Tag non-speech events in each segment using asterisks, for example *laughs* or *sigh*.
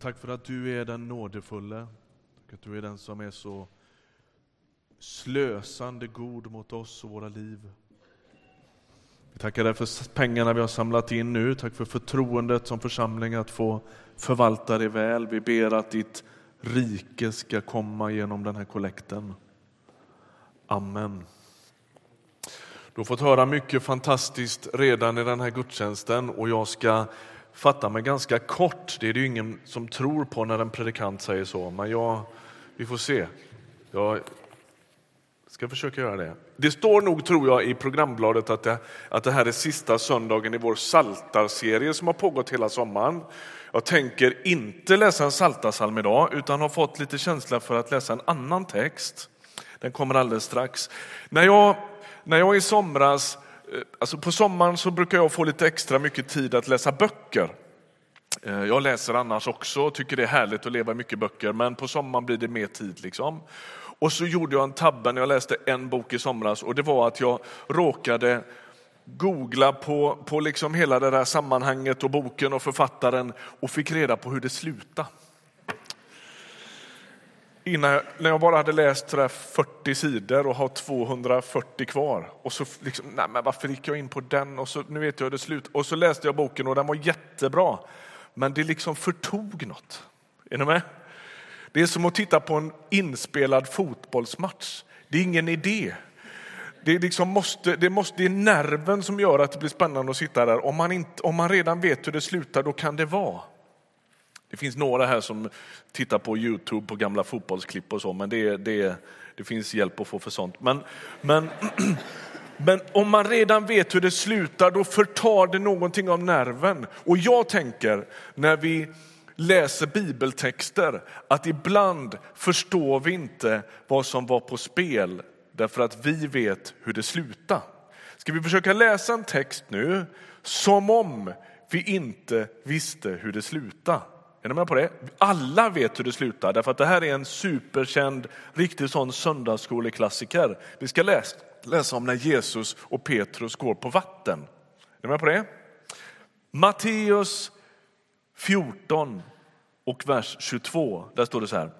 Tack för att du är den nådefulle. Tack att du är den som är så slösande god mot oss och våra liv. Vi tackar dig för pengarna vi har samlat in nu. Tack för förtroendet som församling att få förvalta det väl. Vi ber att ditt rike ska komma genom den här kollekten. Amen. Du har fått höra mycket fantastiskt redan i den här gudstjänsten och jag ska fatta mig ganska kort. Det är det ju ingen som tror på när en predikant säger så, men jag, vi får se. Jag ska försöka göra det. Det står nog, tror jag, i programbladet att det, att det här är sista söndagen i vår saltarserie som har pågått hela sommaren. Jag tänker inte läsa en saltarsalm idag, utan har fått lite känsla för att läsa en annan text. Den kommer alldeles strax. När jag, när jag i somras Eh, alltså på sommaren så brukar jag få lite extra mycket tid att läsa böcker. Eh, jag läser annars också och tycker det är härligt att leva i mycket böcker, men på sommaren blir det mer tid. Liksom. Och så gjorde jag en tabbe när jag läste en bok i somras och det var att jag råkade googla på, på liksom hela det där sammanhanget och boken och författaren och fick reda på hur det slutade innan jag, när jag bara hade läst 40 sidor och har 240 kvar. Och så liksom, nej men varför gick jag in på den? Och så, nu vet jag hur det slut. Och så läste jag boken och den var jättebra. Men det liksom förtog något. Är ni med? Det är som att titta på en inspelad fotbollsmatch. Det är ingen idé. Det är, liksom måste, det, måste, det är nerven som gör att det blir spännande att sitta där. Om man, inte, om man redan vet hur det slutar, då kan det vara. Det finns några här som tittar på Youtube på gamla fotbollsklipp och så, men det, det, det finns hjälp att få för sånt. Men, men, *clears throat* men om man redan vet hur det slutar, då förtar det någonting av nerven. Och jag tänker, när vi läser bibeltexter, att ibland förstår vi inte vad som var på spel, därför att vi vet hur det slutar. Ska vi försöka läsa en text nu, som om vi inte visste hur det slutade? Är ni med på det? Alla vet hur det slutar, därför att det här är en superkänd, riktig sån söndagsskoleklassiker. Vi ska läsa, läsa om när Jesus och Petrus går på vatten. Är ni med på det? Matteus 14 och vers 22, där står det så här.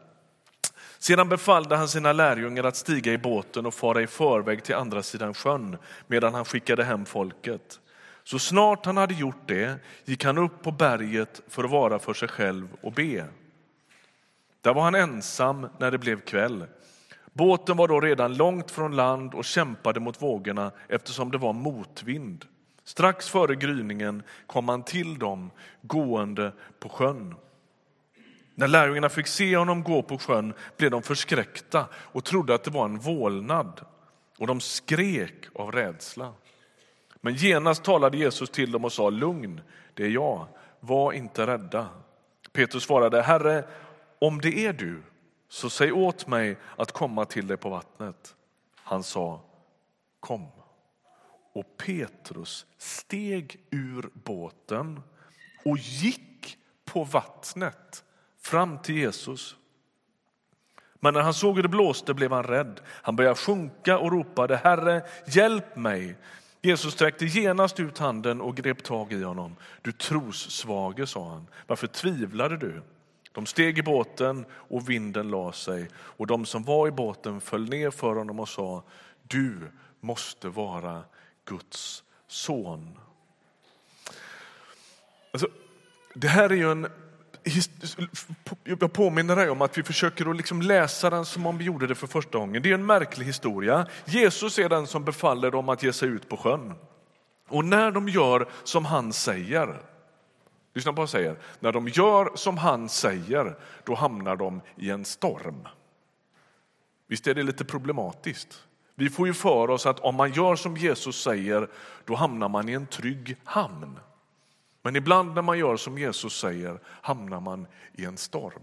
Sedan befallde han sina lärjungar att stiga i båten och fara i förväg till andra sidan sjön medan han skickade hem folket. Så snart han hade gjort det gick han upp på berget för att vara för sig själv och be. Där var han ensam när det blev kväll. Båten var då redan långt från land och kämpade mot vågorna eftersom det var motvind. Strax före gryningen kom han till dem gående på sjön. När lärjungarna fick se honom gå på sjön blev de förskräckta och trodde att det var en vålnad och de skrek av rädsla. Men genast talade Jesus till dem och sa lugn, det är jag, var inte rädda. Petrus svarade, Herre, om det är du, så säg åt mig att komma till dig på vattnet. Han sa, kom. Och Petrus steg ur båten och gick på vattnet fram till Jesus. Men när han såg hur det blåste blev han rädd. Han började sjunka och ropade, Herre, hjälp mig. Jesus sträckte genast ut handen och grep tag i honom. Du trossvage, sa han, varför tvivlade du? De steg i båten och vinden la sig och de som var i båten föll ner för honom och sa, du måste vara Guds son. Alltså, det här är ju en jag påminner dig om att vi försöker att liksom läsa den som om vi gjorde det för första gången. Det är en märklig historia. Jesus är den som befaller dem att ge sig ut på sjön. Och när de gör som han säger, lyssna på vad jag säger, när de gör som han säger, då hamnar de i en storm. Visst är det lite problematiskt? Vi får ju för oss att om man gör som Jesus säger, då hamnar man i en trygg hamn. Men ibland när man gör som Jesus säger hamnar man i en storm.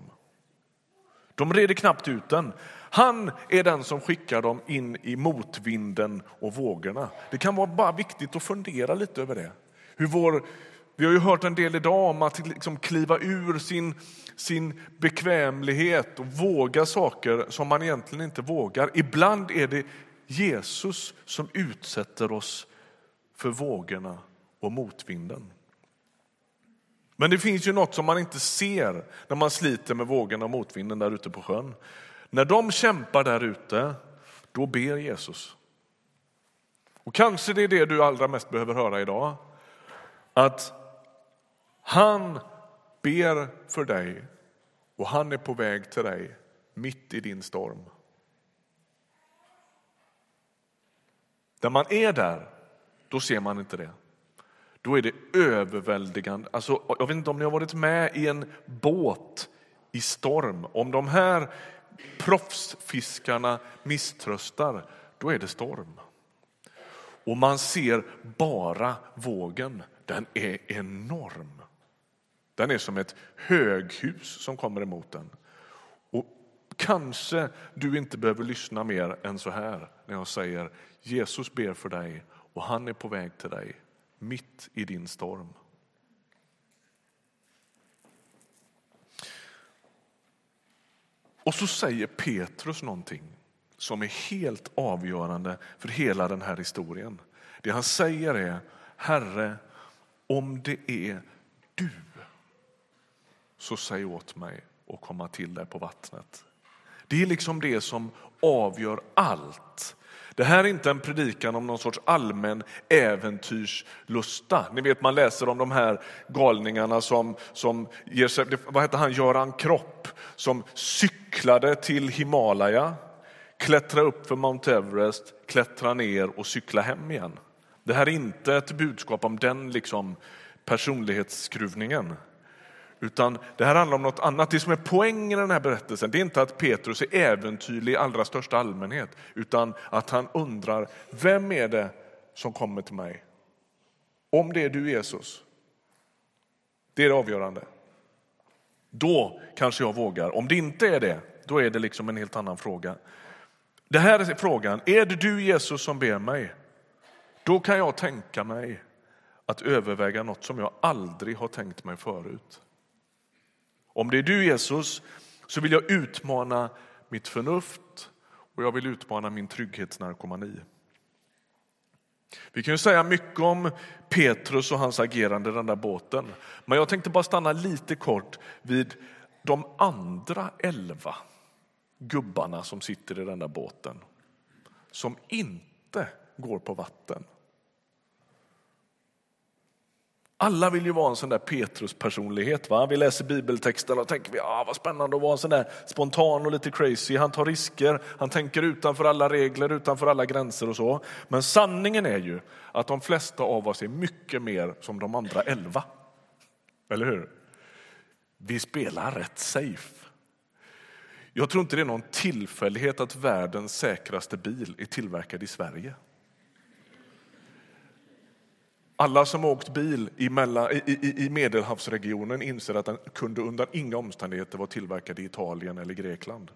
De reder knappt ut den. Han är den som skickar dem in i motvinden och vågorna. Det kan vara bara viktigt att fundera lite över det. Hur vår, vi har ju hört en del idag om att liksom kliva ur sin, sin bekvämlighet och våga saker som man egentligen inte vågar. Ibland är det Jesus som utsätter oss för vågorna och motvinden. Men det finns ju något som man inte ser när man sliter med vågorna och motvinden där ute på sjön. När de kämpar där ute, då ber Jesus. Och kanske det är det du allra mest behöver höra idag. Att han ber för dig och han är på väg till dig mitt i din storm. När man är där, då ser man inte det. Då är det överväldigande. Alltså, jag vet inte om ni har varit med i en båt i storm. Om de här proffsfiskarna misströstar, då är det storm. Och man ser bara vågen. Den är enorm. Den är som ett höghus som kommer emot den. Och kanske du inte behöver lyssna mer än så här när jag säger Jesus ber för dig och han är på väg till dig mitt i din storm. Och så säger Petrus någonting som är helt avgörande för hela den här historien. Det han säger är, Herre, om det är du, så säg åt mig att komma till dig på vattnet. Det är liksom det som avgör allt. Det här är inte en predikan om någon sorts allmän äventyrslusta. Ni vet, man läser om de här galningarna som, som ger sig, vad heter han, Göran Kropp, som cyklade till Himalaya, klättrade upp för Mount Everest, klättrade ner och cyklade hem igen. Det här är inte ett budskap om den liksom personlighetsskruvningen. Utan det här handlar om något annat. Det som är poängen i den här berättelsen det är inte att Petrus är äventyrlig i allra största allmänhet utan att han undrar vem är det som kommer till mig? Om det är du Jesus. Det är det avgörande. Då kanske jag vågar. Om det inte är det, då är det liksom en helt annan fråga. Det här är frågan, är det du Jesus som ber mig? Då kan jag tänka mig att överväga något som jag aldrig har tänkt mig förut. Om det är du Jesus så vill jag utmana mitt förnuft och jag vill utmana min trygghetsnarkomani. Vi kan ju säga mycket om Petrus och hans agerande i den där båten. Men jag tänkte bara stanna lite kort vid de andra elva gubbarna som sitter i den där båten. Som inte går på vatten. Alla vill ju vara en sån där Petrus-personlighet. Va? Vi läser bibeltexten och tänker vi, ah, vad spännande att vara en sån där spontan och lite crazy. Han tar risker, han tänker utanför alla regler, utanför alla gränser och så. Men sanningen är ju att de flesta av oss är mycket mer som de andra elva. Eller hur? Vi spelar rätt safe. Jag tror inte det är någon tillfällighet att världens säkraste bil är tillverkad i Sverige. Alla som åkt bil i, mellan, i, i, i Medelhavsregionen inser att den kunde under inga omständigheter vara tillverkad i Italien eller Grekland.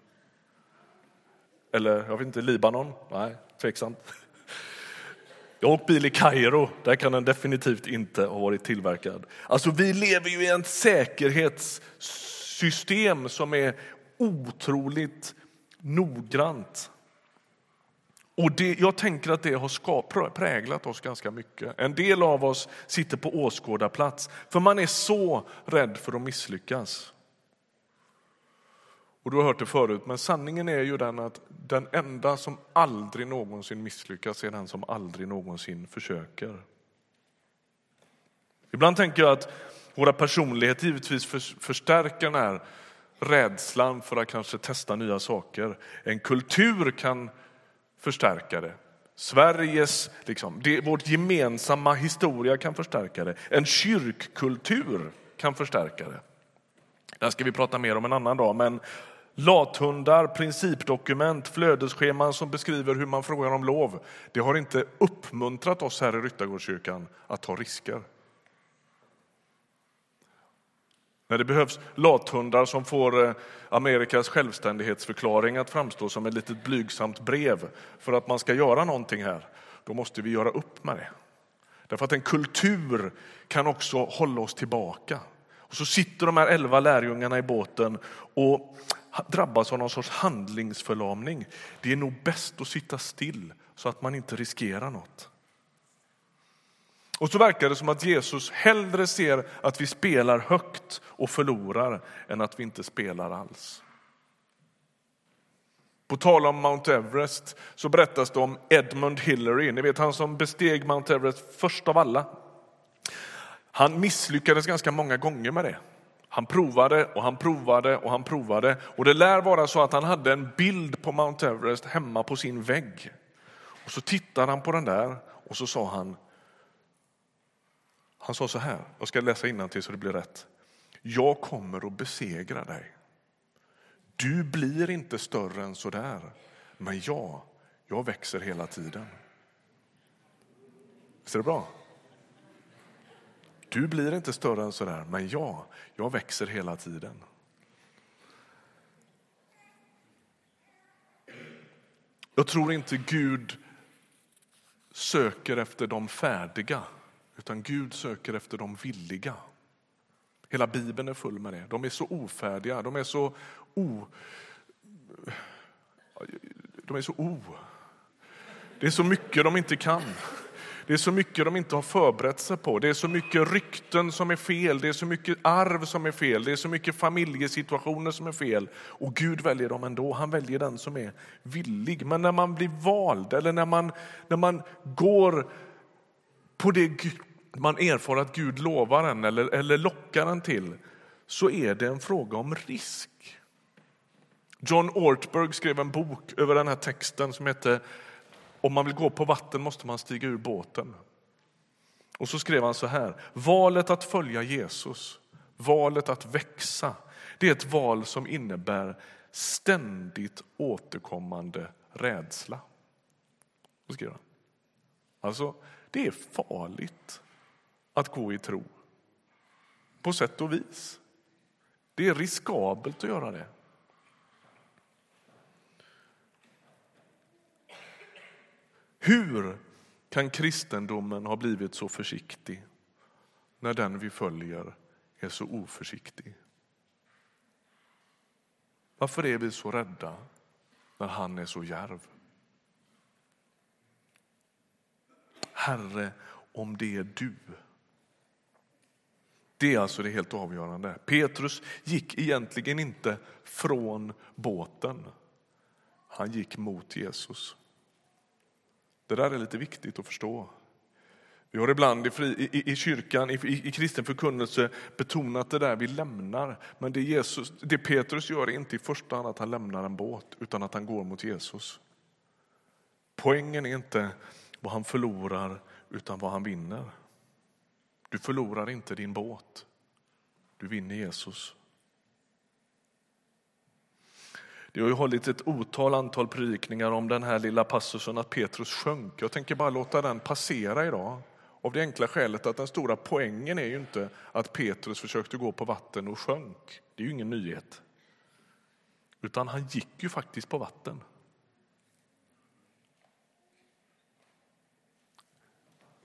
Eller jag vet inte, Libanon? Nej, tveksamt. Jag har åkt bil i Kairo, där kan den definitivt inte ha varit tillverkad. Alltså vi lever ju i ett säkerhetssystem som är otroligt noggrant. Och det, jag tänker att det har ska, präglat oss ganska mycket. En del av oss sitter på åskådarplats för man är så rädd för att misslyckas. Och du har hört det förut, men sanningen är ju den att den enda som aldrig någonsin misslyckas är den som aldrig någonsin försöker. Ibland tänker jag att våra personligheter givetvis förstärker den här rädslan för att kanske testa nya saker. En kultur kan förstärka det. Sveriges, liksom, det, vårt gemensamma historia kan förstärka det. En kyrkkultur kan förstärka det. Det ska vi prata mer om en annan dag. Men lathundar, principdokument, flödesscheman som beskriver hur man frågar om lov. Det har inte uppmuntrat oss här i Ryttargårdskyrkan att ta risker. När det behövs lathundar som får eh, Amerikas självständighetsförklaring att framstå som ett litet blygsamt brev för att man ska göra någonting här, då måste vi göra upp med det. Därför att en kultur kan också hålla oss tillbaka. Och så sitter de här elva lärjungarna i båten och drabbas av någon sorts handlingsförlamning. Det är nog bäst att sitta still så att man inte riskerar något. Och så verkar det som att Jesus hellre ser att vi spelar högt och förlorar än att vi inte spelar alls. På tal om Mount Everest så berättas det om Edmund Hillary, ni vet han som besteg Mount Everest först av alla. Han misslyckades ganska många gånger med det. Han provade och han provade och han provade och det lär vara så att han hade en bild på Mount Everest hemma på sin vägg. Och så tittade han på den där och så sa han han sa så här, jag ska läsa till så det blir rätt. Jag kommer att besegra dig. Du blir inte större än så där, men jag, jag växer hela tiden. Visst är det bra? Du blir inte större än så där, men jag, jag växer hela tiden. Jag tror inte Gud söker efter de färdiga, utan Gud söker efter de villiga. Hela Bibeln är full med det. De är så ofärdiga, de är så o... De är så o... Det är så mycket de inte kan. Det är så mycket de inte har förberett sig på. Det är så mycket rykten som är fel, det är så mycket arv som är fel, det är så mycket familjesituationer som är fel. Och Gud väljer dem ändå. Han väljer den som är villig. Men när man blir vald eller när man, när man går på det man erfar att Gud lovar en eller, eller lockar en till, så är det en fråga om risk. John Ortberg skrev en bok över den här texten som heter Om man vill gå på vatten måste man stiga ur båten. Och så skrev han så här. Valet att följa Jesus, valet att växa, det är ett val som innebär ständigt återkommande rädsla. Så skrev han. Alltså, det är farligt att gå i tro. På sätt och vis. Det är riskabelt att göra det. Hur kan kristendomen ha blivit så försiktig när den vi följer är så oförsiktig? Varför är vi så rädda när han är så järv? Herre, om det är du det är alltså det helt avgörande. Petrus gick egentligen inte från båten. Han gick mot Jesus. Det där är lite viktigt att förstå. Vi har ibland i, fri, i, i kyrkan, i, i, kristen förkunnelse betonat det där vi lämnar. Men det, Jesus, det Petrus gör är inte i första hand att han lämnar en båt, utan att han går mot Jesus. Poängen är inte vad han förlorar, utan vad han vinner. Du förlorar inte din båt. Du vinner Jesus. Det har ju hållits ett otal antal predikningar om den här lilla passusen att Petrus sjönk. Jag tänker bara låta den passera idag. Av det enkla skälet att den stora poängen är ju inte att Petrus försökte gå på vatten och sjönk. Det är ju ingen nyhet. Utan han gick ju faktiskt på vatten.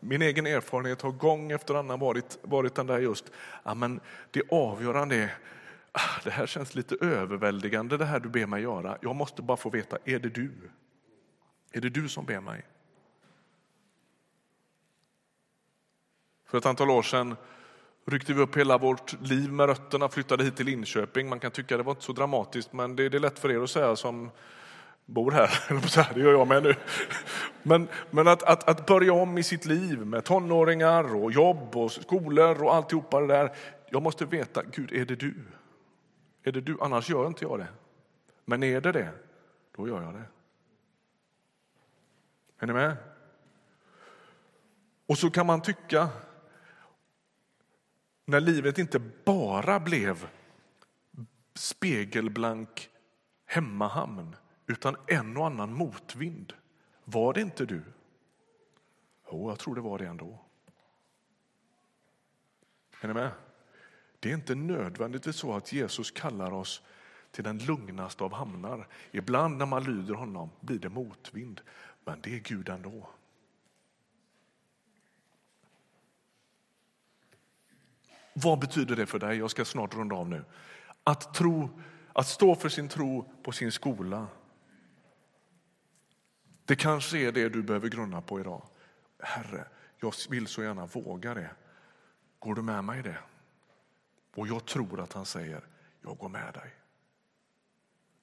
Min egen erfarenhet har gång efter annan varit, varit den där just, ja, men det avgörande är, ah, det här känns lite överväldigande det här du ber mig göra. Jag måste bara få veta, är det du? Är det du som ber mig? För ett antal år sedan ryckte vi upp hela vårt liv med rötterna, flyttade hit till Linköping. Man kan tycka det var inte så dramatiskt, men det, det är lätt för er att säga som bor här. *laughs* Det gör jag med nu. Men, men att, att, att börja om i sitt liv med tonåringar och jobb och skolor och alltihopa det där. Jag måste veta, Gud, är det du? Är det du? Annars gör inte jag det. Men är det det, då gör jag det. Är ni med? Och så kan man tycka, när livet inte bara blev spegelblank hemmahamn utan en och annan motvind. Var det inte du? Jo, oh, jag tror det var det ändå. Är ni med? Det är inte nödvändigtvis så att Jesus kallar oss till den lugnaste av hamnar. Ibland när man lyder honom blir det motvind, men det är Gud ändå. Vad betyder det för dig? Jag ska snart runda av nu. Att, tro, att stå för sin tro på sin skola, det kanske är det du behöver grunna på idag. Herre, jag vill så gärna våga det. Går du med mig i det? Och jag tror att han säger, jag går med dig.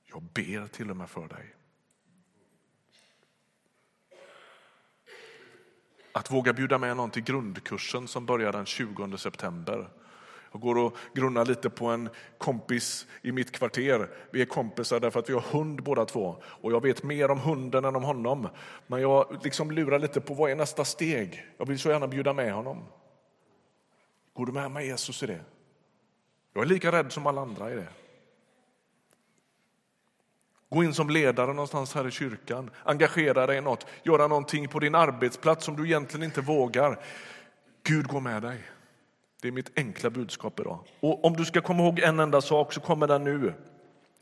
Jag ber till och med för dig. Att våga bjuda med någon till grundkursen som börjar den 20 september. Jag går och grunnar lite på en kompis i mitt kvarter. Vi är kompisar därför att vi har hund båda två. Och jag vet mer om hunden än om honom. Men jag liksom lurar lite på vad är nästa steg. Jag vill så gärna bjuda med honom. Går du med mig Jesus i det? Jag är lika rädd som alla andra i det. Gå in som ledare någonstans här i kyrkan, engagera dig i något, göra någonting på din arbetsplats som du egentligen inte vågar. Gud går med dig. Det är mitt enkla budskap idag. Och om du ska komma ihåg en enda sak så kommer den nu.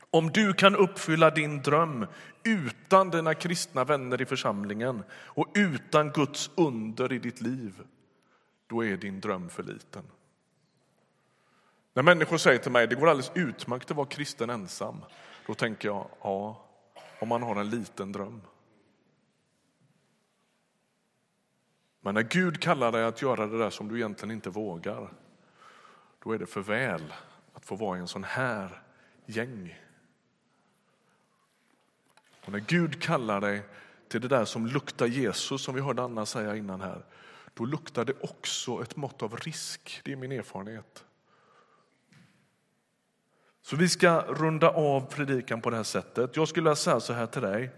Om du kan uppfylla din dröm utan dina kristna vänner i församlingen och utan Guds under i ditt liv, då är din dröm för liten. När människor säger till mig det går alldeles utmärkt att vara kristen ensam, då tänker jag ja, om man har en liten dröm. Men när Gud kallar dig att göra det där som du egentligen inte vågar, då är det för väl att få vara i en sån här gäng. Och när Gud kallar dig till det där som luktar Jesus, som vi hörde Anna säga innan här, då luktar det också ett mått av risk. Det är min erfarenhet. Så vi ska runda av predikan på det här sättet. Jag skulle vilja säga så här till dig.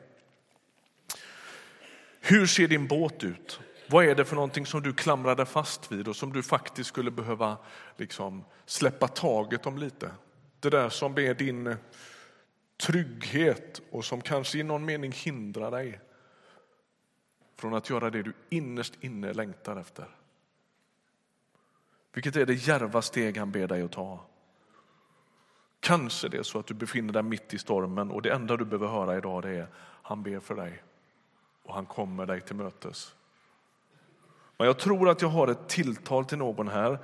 Hur ser din båt ut? Vad är det för någonting som du klamrar dig fast vid och som du faktiskt skulle behöva liksom släppa taget om lite? Det där som är din trygghet och som kanske i någon mening hindrar dig från att göra det du innerst inne längtar efter. Vilket är det järva steg han ber dig att ta? Kanske det är så att du befinner dig mitt i stormen och det enda du behöver höra idag det är han ber för dig och han kommer dig till mötes. Men jag tror att jag har ett tilltal till någon här.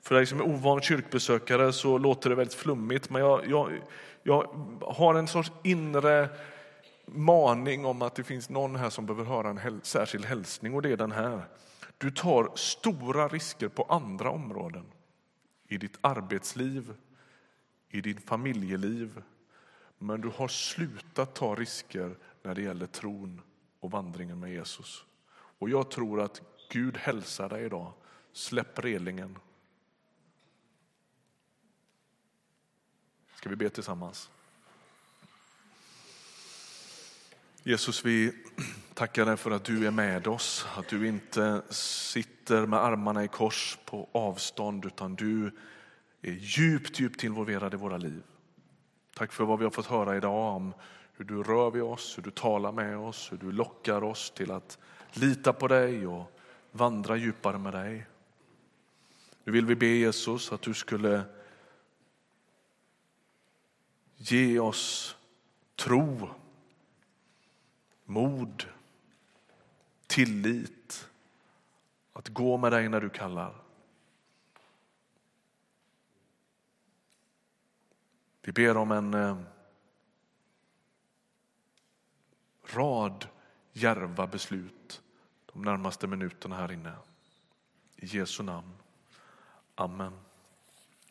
För dig som är ovan kyrkbesökare så låter det väldigt flummigt men jag, jag, jag har en sorts inre maning om att det finns någon här som behöver höra en särskild hälsning och det är den här. Du tar stora risker på andra områden. I ditt arbetsliv, i ditt familjeliv. Men du har slutat ta risker när det gäller tron och vandringen med Jesus. Och jag tror att Gud hälsar dig idag. Släpp relingen. Ska vi be tillsammans? Jesus, vi tackar dig för att du är med oss, att du inte sitter med armarna i kors på avstånd utan du är djupt, djupt involverad i våra liv. Tack för vad vi har fått höra idag om hur du rör vid oss, hur du talar med oss, hur du lockar oss till att lita på dig och vandra djupare med dig. Nu vill vi be Jesus att du skulle ge oss tro, mod, tillit, att gå med dig när du kallar. Vi ber om en eh, rad järva beslut de närmaste minuterna här inne. I Jesu namn. Amen.